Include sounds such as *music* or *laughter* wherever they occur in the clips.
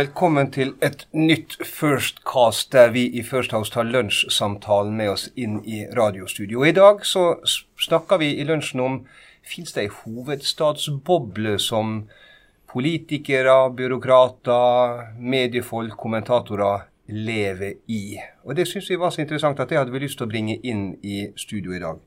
Velkommen til et nytt First Cast, der vi i First House tar lunsjsamtalen med oss inn i radiostudio. I dag så snakker vi i lunsjen om fins det ei hovedstadsboble som politikere, byråkrater, mediefolk, kommentatorer lever i. Og Det syns vi var så interessant at det hadde vi lyst til å bringe inn i studio i dag.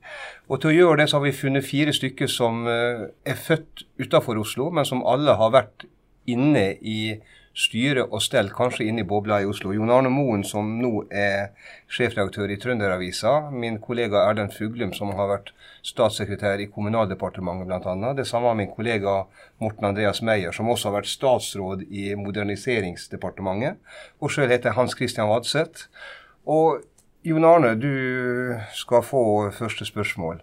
Og Til å gjøre det så har vi funnet fire stykker som eh, er født utafor Oslo, men som alle har vært inne i styre og stell, kanskje inne i bobla i Oslo. Jon Arne Moen, som nå er sjefredaktør i Trønderavisa. Min kollega Erlend Fuglum, som har vært statssekretær i Kommunaldepartementet bl.a. Det samme har min kollega Morten Andreas Meyer, som også har vært statsråd i Moderniseringsdepartementet. Og sjøl heter jeg Hans Christian Vadseth. Og Jon Arne, du skal få første spørsmål.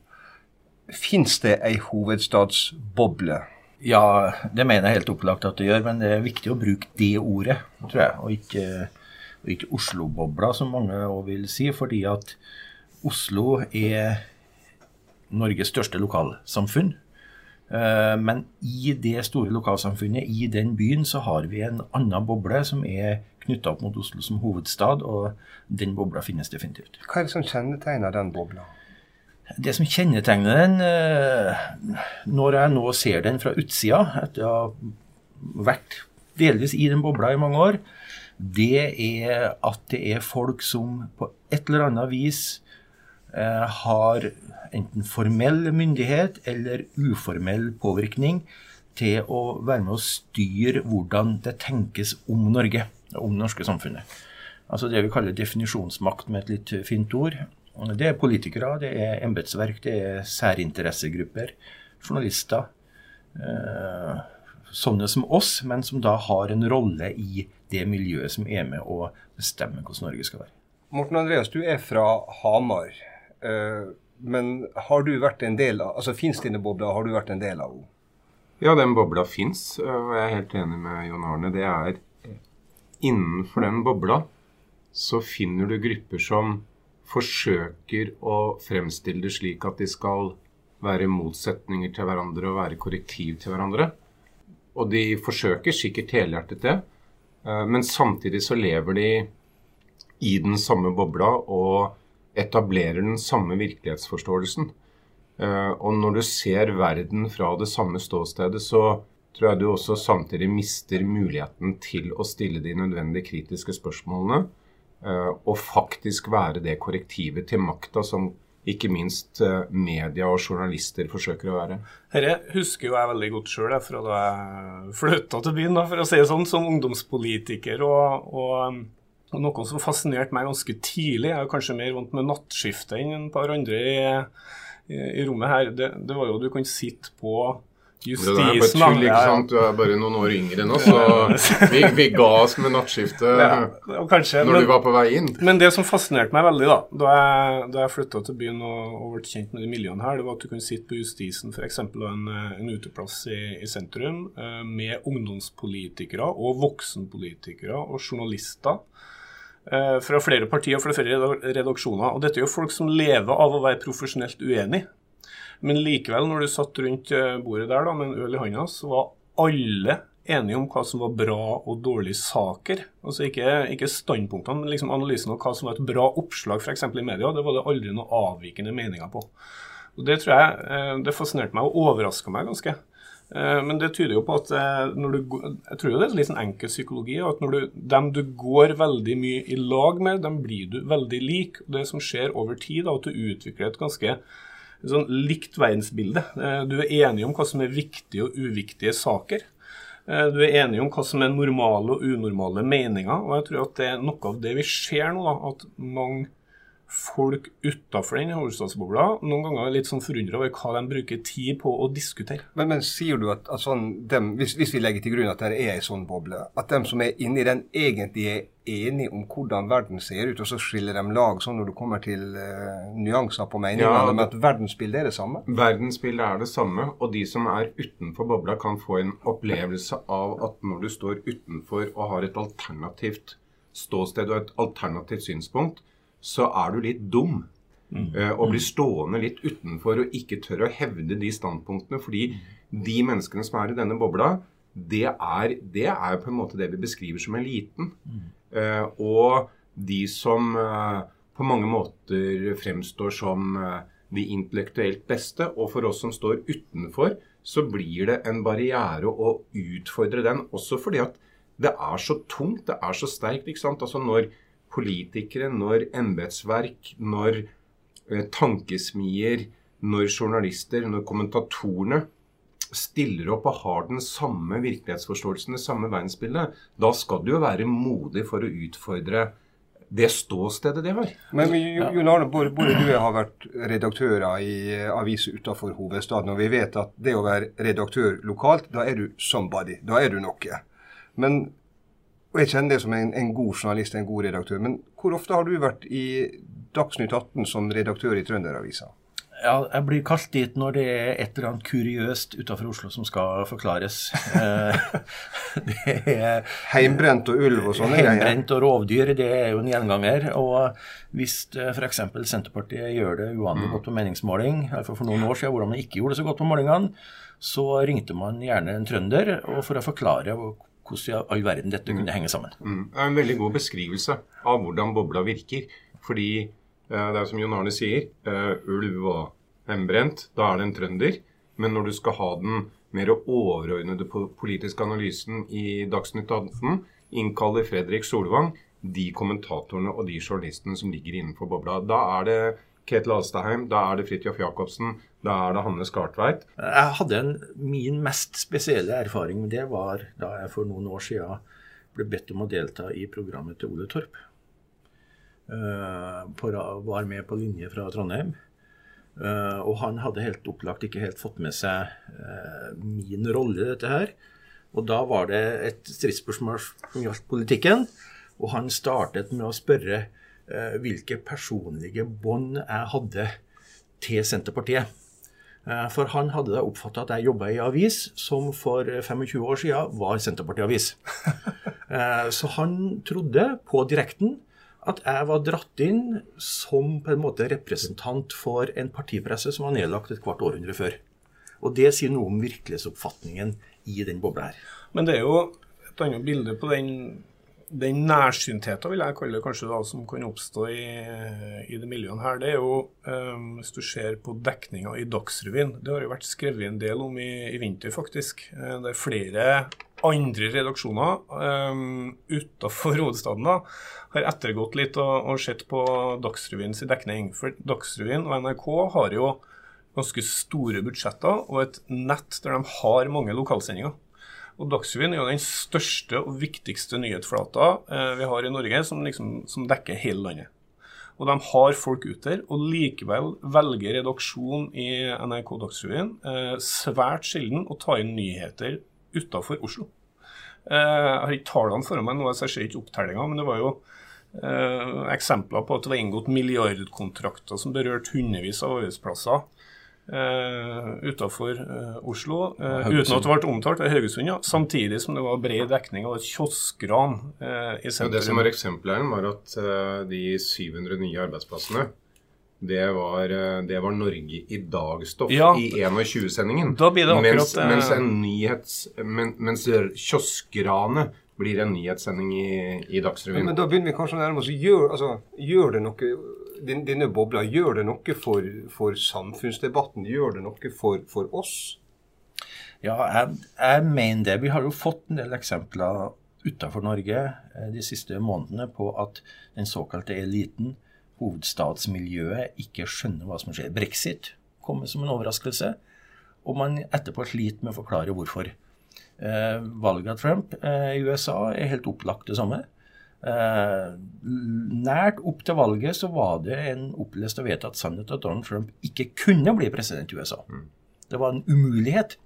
Fins det ei hovedstadsboble? Ja, det mener jeg helt opplagt at det gjør, men det er viktig å bruke det ordet, tror jeg, og ikke, ikke Oslo-bobla, som mange òg vil si. Fordi at Oslo er Norges største lokalsamfunn. Eh, men i det store lokalsamfunnet, i den byen, så har vi en annen boble som er knytta opp mot Oslo som hovedstad, og den bobla finnes definitivt. Hva er det som kjennetegner den bobla? Det som kjennetegner den, eh, når jeg nå ser den fra utsida, etter å ha vært delvis i den bobla i mange år, det er at det er folk som på et eller annet vis eh, har enten formell myndighet eller uformell påvirkning til å være med å styre hvordan det tenkes om Norge, om det norske samfunnet. Altså det vi kaller definisjonsmakt, med et litt fint ord. Det er politikere, det er embetsverk, det er særinteressegrupper, journalister. Eh, sånne som oss, men som da har en rolle i det miljøet som er med å bestemme hvordan Norge skal være. Morten Andreas, du er fra Hamar. Eh, men har du vært en del av altså Fins denne bobla, har du vært en del av henne? Ja, den bobla fins, og jeg er helt enig med Jon Arne. Det er Innenfor den bobla så finner du grupper som forsøker å fremstille det slik at de skal være motsetninger til hverandre og være korrektiv til hverandre. Og de forsøker sikkert helhjertet det, eh, men samtidig så lever de i den samme bobla og etablerer den samme virkelighetsforståelsen. Eh, og når du ser verden fra det samme ståstedet, så tror jeg du også samtidig mister muligheten til å stille de nødvendige kritiske spørsmålene og faktisk være det korrektivet til makta som ikke minst eh, media og journalister forsøker å være. Dette husker jo jeg veldig godt sjøl fra da jeg flytta til byen, da, for å si det sånn, som ungdomspolitiker. Og, og, og, noe som fascinerte meg ganske tidlig, jeg er kanskje mer vant med nattskiftet enn et par andre i, i, i rommet her, det, det, var jo at du kan sitte på Justisen, tull, ikke sant? Du er bare noen år yngre nå, så vi, vi ga oss med nattskiftet ja, kanskje, når men, du var på vei inn. Men det som fascinerte meg veldig da da jeg, da jeg flytta til byen og, og, ble kjent med de miljøene her, det var at du kunne sitte på Justisen f.eks. en, en uteplass i, i sentrum eh, med ungdomspolitikere og voksenpolitikere og journalister eh, fra flere partier og fra flere redaksjoner. Og dette er jo folk som lever av å være profesjonelt uenig. Men likevel, når du satt rundt eh, bordet der da, med en øl i hånda, så var alle enige om hva som var bra og dårlige saker. Altså ikke, ikke standpunktene, men liksom analysen av hva som var et bra oppslag f.eks. i media. Det var det aldri noen avvikende meninger på. Og Det tror jeg, eh, det fascinerte meg og overraska meg ganske. Eh, men det tyder jo på at når du, jeg tror det er litt sånn enkel psykologi. at når du, Dem du går veldig mye i lag med, dem blir du veldig lik. Det som skjer over tid, er at du utvikler et ganske sånn likt verdensbilde. Eh, du er enig om hva som er viktige og uviktige saker. Eh, du er enig om hva som er normale og unormale meninger. Og jeg tror at det er noe av det vi ser nå, da, at mange folk utafor den hovedstadsbobla noen ganger er litt sånn forundra over hva de bruker tid på å diskutere. Men, men sier du at, at sånn, dem, hvis, hvis, vi legger til grunn at det er ei sånn boble, at dem som er inni den egentlig er enige om hvordan verden ser ut, og så skiller de lag sånn når du kommer til uh, nyanser på meningene, ja, men at verdensbildet er det samme? Verdensbildet er det samme, og de som er utenfor bobla, kan få en opplevelse av at når du står utenfor og har et alternativt ståsted og et alternativt synspunkt, så er du litt dum. Mm. Uh, og blir stående litt utenfor og ikke tør å hevde de standpunktene. Fordi de menneskene som er i denne bobla, det er, det er på en måte det vi beskriver som eliten. Mm. Uh, og de som uh, på mange måter fremstår som de intellektuelt beste. Og for oss som står utenfor, så blir det en barriere å utfordre den. Også fordi at det er så tungt, det er så sterkt. ikke sant? Altså Når politikere, når embetsverk, når tankesmier, når journalister, når kommentatorene stiller opp og har den samme virkelighetsforståelsen, det samme verdensbildet, da skal du jo være modig for å utfordre det ståstedet de har. Men Jon Arne, både, både du og jeg har vært redaktører i aviser utenfor hovedstaden. Og vi vet at det å være redaktør lokalt, da er du somebody. Da er du noe. Men, og Jeg kjenner deg som en, en god journalist, en god redaktør. Men hvor ofte har du vært i Dagsnytt 18 som redaktør i Trønderavisa? Ja, jeg blir kalt dit når det er et eller annet kuriøst utenfor Oslo som skal forklares. *laughs* Eh, det er Heimbrent og ulv og sånne greier? Heimbrent og rovdyr, det er jo en gjenganger. Og hvis eh, f.eks. Senterpartiet gjør det uvanlig mm. godt på meningsmåling, for noen år siden hvordan man ikke gjorde det så godt på målingene, så ringte man gjerne en trønder for å forklare hvordan i all verden dette kunne henge sammen. Mm. Det er en veldig god beskrivelse av hvordan bobla virker. Fordi Eh, det er som Jon Arne sier, eh, ulv og hembrent. Da er det en trønder. Men når du skal ha den mer overordnede politiske analysen i Dagsnytt 18, innkaller Fredrik Solvang de kommentatorene og de journalistene som ligger innenfor bobla. Da er det Ketil Alstaheim, da er det Fridtjof Jacobsen, da er det Hanne Skartveit. Jeg hadde en, Min mest spesielle erfaring med det var da jeg for noen år siden ble bedt om å delta i programmet til Ole Torp. Uh, på, var med på linje fra Trondheim. Uh, og han hadde helt opplagt ikke helt fått med seg uh, min rolle i dette her. Og da var det et stridsspørsmål som gjaldt politikken. Og han startet med å spørre hvilke personlige bånd jeg hadde til Senterpartiet. For han hadde da oppfatta at jeg jobba i avis som for 25 år siden var Senterparti-avis. *laughs* Så han trodde på direkten at jeg var dratt inn som på en måte representant for en partipresse som var nedlagt et kvart århundre før. Og det sier noe om virkelighetsoppfatningen i den bobla her. Men det er jo et annet bilde på den, den nærsyntheten, vil jeg kalle det kanskje, da, som kan oppstå i, i det miljøet her. Det er jo, um, hvis du ser på dekninga i Dagsrevyen, det har jo vært skrevet en del om i, i vinter, faktisk. Uh, det er flere andre redaksjoner um, utafor hovedstaden da, har ettergått litt og, og sett på Dagsrevyens dekning. For Dagsrevyen og NRK har jo ganske store budsjetter og et nett der de har mange lokalsendinger. Og Dagsrevyen er jo den største og viktigste nyhetsflata eh, vi har i Norge, som, liksom, som dekker hele landet. Og de har folk ute der, og likevel velger redaksjon i NRK Dagsrevyen eh, svært sjelden å ta inn nyheter utafor Oslo. Eh, jeg har ikke tallene foran meg nå, så jeg ser ikke opptellinga, men det var jo eh, eksempler på at det var inngått milliardkontrakter som berørte hundrevis av arbeidsplasser. Uh, utenfor uh, Oslo, uh, uten at det ble omtalt. Haugesund, ja. Samtidig som det var bred dekning av et kioskran i sentrum. det som var eksempelet her, var at de 700 nye arbeidsplassene det var, det var, Norge i dag-stoff ja, i 21-sendingen. Da blir det akkurat mens, mens, en nyhets, men, mens kioskranet blir en nyhetssending i, i Dagsrevyen. Men, men, da begynner vi kanskje å nærme oss. Gjør, altså, gjør det noe din, Denne bobla, gjør det noe for, for samfunnsdebatten? Gjør det noe for, for oss? Ja, jeg, jeg, mener det. Vi har jo fått en del eksempler utenfor Norge eh, de siste månedene på at den såkalte eliten hovedstadsmiljøet ikke skjønner hva som skjer. Brexit kommer som en overraskelse, og man etterpå sliter med å forklare hvorfor. Eh, valget av Trump eh, i USA er helt opplagt det samme. Eh, nært opp til valget så var det en opplest og vedtatt sannhet at Donald Trump ikke kunne bli president i USA. Mm. Det var en umulighet.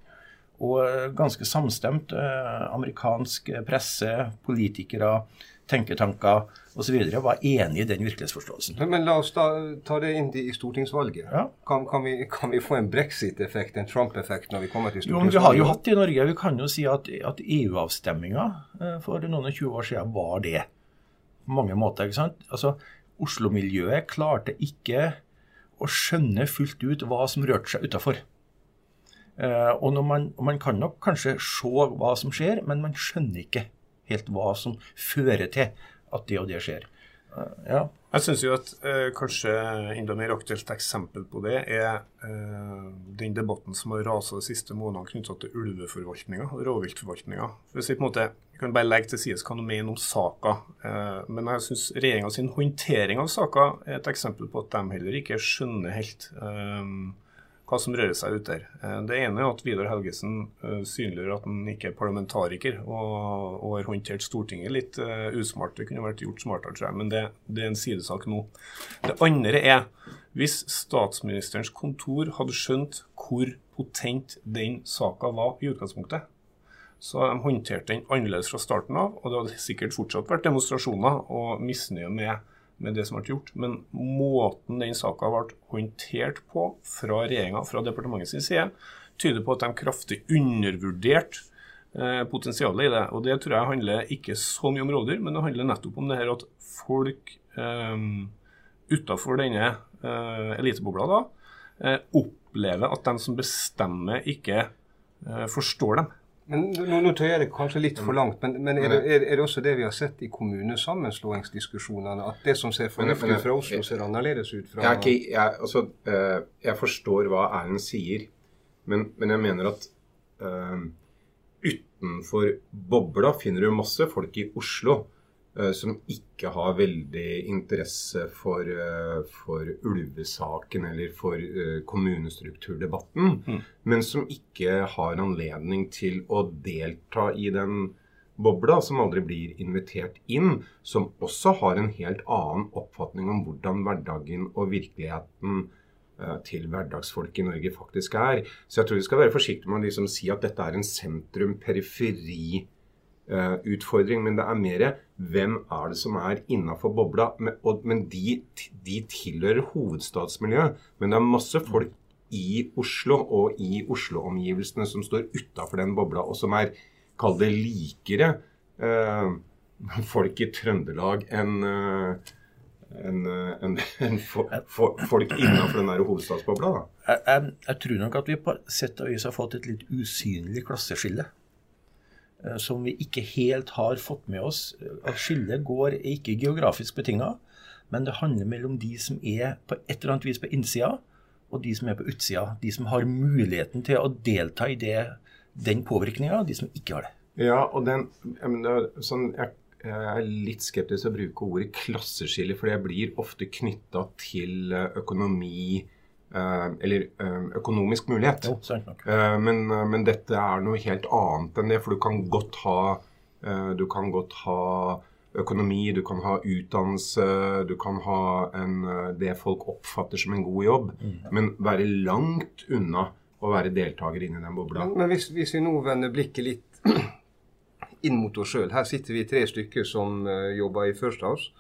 Og eh, ganske samstemt eh, amerikansk presse, politikere, tenketanker osv. var enig i den virkelighetsforståelsen. Men, men la oss da ta det inn i stortingsvalget. Ja. Kan, kan, vi, kan, vi, få en brexit-effekt, en Trump-effekt, når vi kommer til stortingsvalget? Jo, vi har jo hatt det i Norge. Vi kan jo si at, at EU-avstemminga eh, for noen og 20 år siden var det. På mange måter. ikke sant? Altså, Oslo-miljøet klarte ikke å skjønne fullt ut hva som rørte seg utafor. Eh, og man, man, kan nok kanskje se hva som skjer, men man skjønner ikke helt hva som fører til at det og det skjer. Uh, ja. Jeg syns jo at eh, kanskje enda mer aktuelt eksempel på det er eh, den debatten som har rasa de siste månedene knytta til ulveforvaltninga, rovviltforvaltninga. Hvis vi på en måte kan bare legge til side hva du mener om saka, men jeg syns regjeringa håndtering av saka er et eksempel på at de heller ikke skjønner helt hva som rører seg ut der. Eh, det ene er at Vidar Helgesen uh, synliggjør at han ikke er parlamentariker og, og har håndtert Stortinget litt uh, usmart. Det kunne vært gjort smartere, tror jeg, men det, det, er en sidesak nå. Det andre er hvis statsministerens kontor hadde skjønt hvor potent den saka var i utgangspunktet, så de håndterte den annerledes fra starten av, og det hadde sikkert fortsatt vært demonstrasjoner og misnøye med med det som ble gjort. Men måten den saka ble håndtert på fra regjeringa, fra departementets side, tyder på at de kraftig undervurderte eh, potensialet i det. Og det tror jeg handler ikke så mye om rovdyr, men det handler nettopp om det her at folk eh, utafor denne eh, elitebobla da, eh, opplever at de som bestemmer, ikke eh, forstår dem. Men Nå, nå tøyer jeg det kanskje litt for langt, men, men er, det, er, det, også det vi har sett i kommunesammenslåingsdiskusjonene? At det som ser fornuftig ut fra Oslo, ser annerledes ut fra jeg, ikke, jeg, altså, uh, jeg forstår hva Erlend sier, men, men, jeg mener at uh, utenfor bobla finner du masse folk i Oslo Eh, som ikke har veldig interesse for, eh, for ulvesaken eller for eh, kommunestrukturdebatten, mm. men som ikke har anledning til å delta i den bobla, som aldri blir invitert inn, som også har en helt annen oppfatning om hvordan hverdagen og virkeligheten til hverdagsfolk i Norge faktisk er. Så jeg tror vi skal være forsiktige med å liksom si at dette er en sentrum-periferi uh, utfordring, men det er mer hvem er det som er innafor bobla. Men, og, men de, de, tilhører hovedstadsmiljøet. Men det er masse folk i Oslo og i Oslo-omgivelsene som står utafor den bobla, og som er, kall det, likere eh, folk i Trøndelag enn en, en for, folk innenfor den der hovedstadsbobla. Jeg, jeg, jeg, tror nok at vi på sett og vis har fått et litt usynlig klasseskille. Eh, som vi ikke helt har fått med oss. At skillet går er ikke geografisk betinga, men det handler mellom de som er på et eller annet vis på innsida, og de som er på utsida. De som har muligheten til å delta i det, den påvirkninga, de som ikke har det. Ja, og den, jeg, mener, sånn, jeg, jeg er litt skeptisk til å bruke ordet klasseskille, for det blir ofte knytta til eh, økonomi, Eh, eller eh, økonomisk mulighet. Jo, eh, men, men, dette er noe helt annet enn det. For du kan godt ha, du kan godt ha økonomi, du kan ha utdannelse, du kan ha en, det folk oppfatter som en god jobb. Mm. Men være langt unna å være deltaker inni den bobla. Men, men hvis, hvis, vi nå vender blikket litt *clears throat* inn mot oss sjøl. Her sitter vi tre stykker som uh, jobber i First House.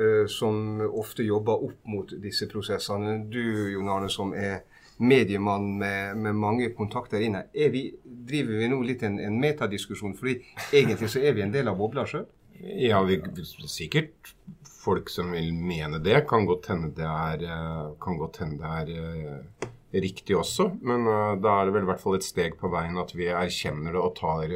Eh, som ofte jobber opp mot disse prosessene. Du, Jon Arne, som er mediemann med, med mange kontakter inne. Vi, driver vi nå litt en, en metadiskusjon? fordi egentlig så er vi en del av bobla sjøl? Ja, vi, sikkert folk som vil mene det. Kan godt hende det er, eh, kan godt hende det er uh, riktig også. Men da er det vel i hvert fall et steg på veien at vi erkjenner det og tar,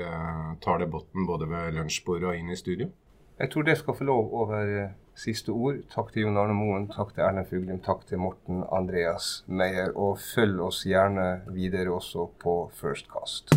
tar debatten både ved lunsjbordet og inn i studio. Jeg tror det skal få lov over siste ord. Takk til Jon Arne Moen, takk til Erlend Fuglum, takk til Morten Andreas Meyer. Og følg oss gjerne videre også på Firstcast.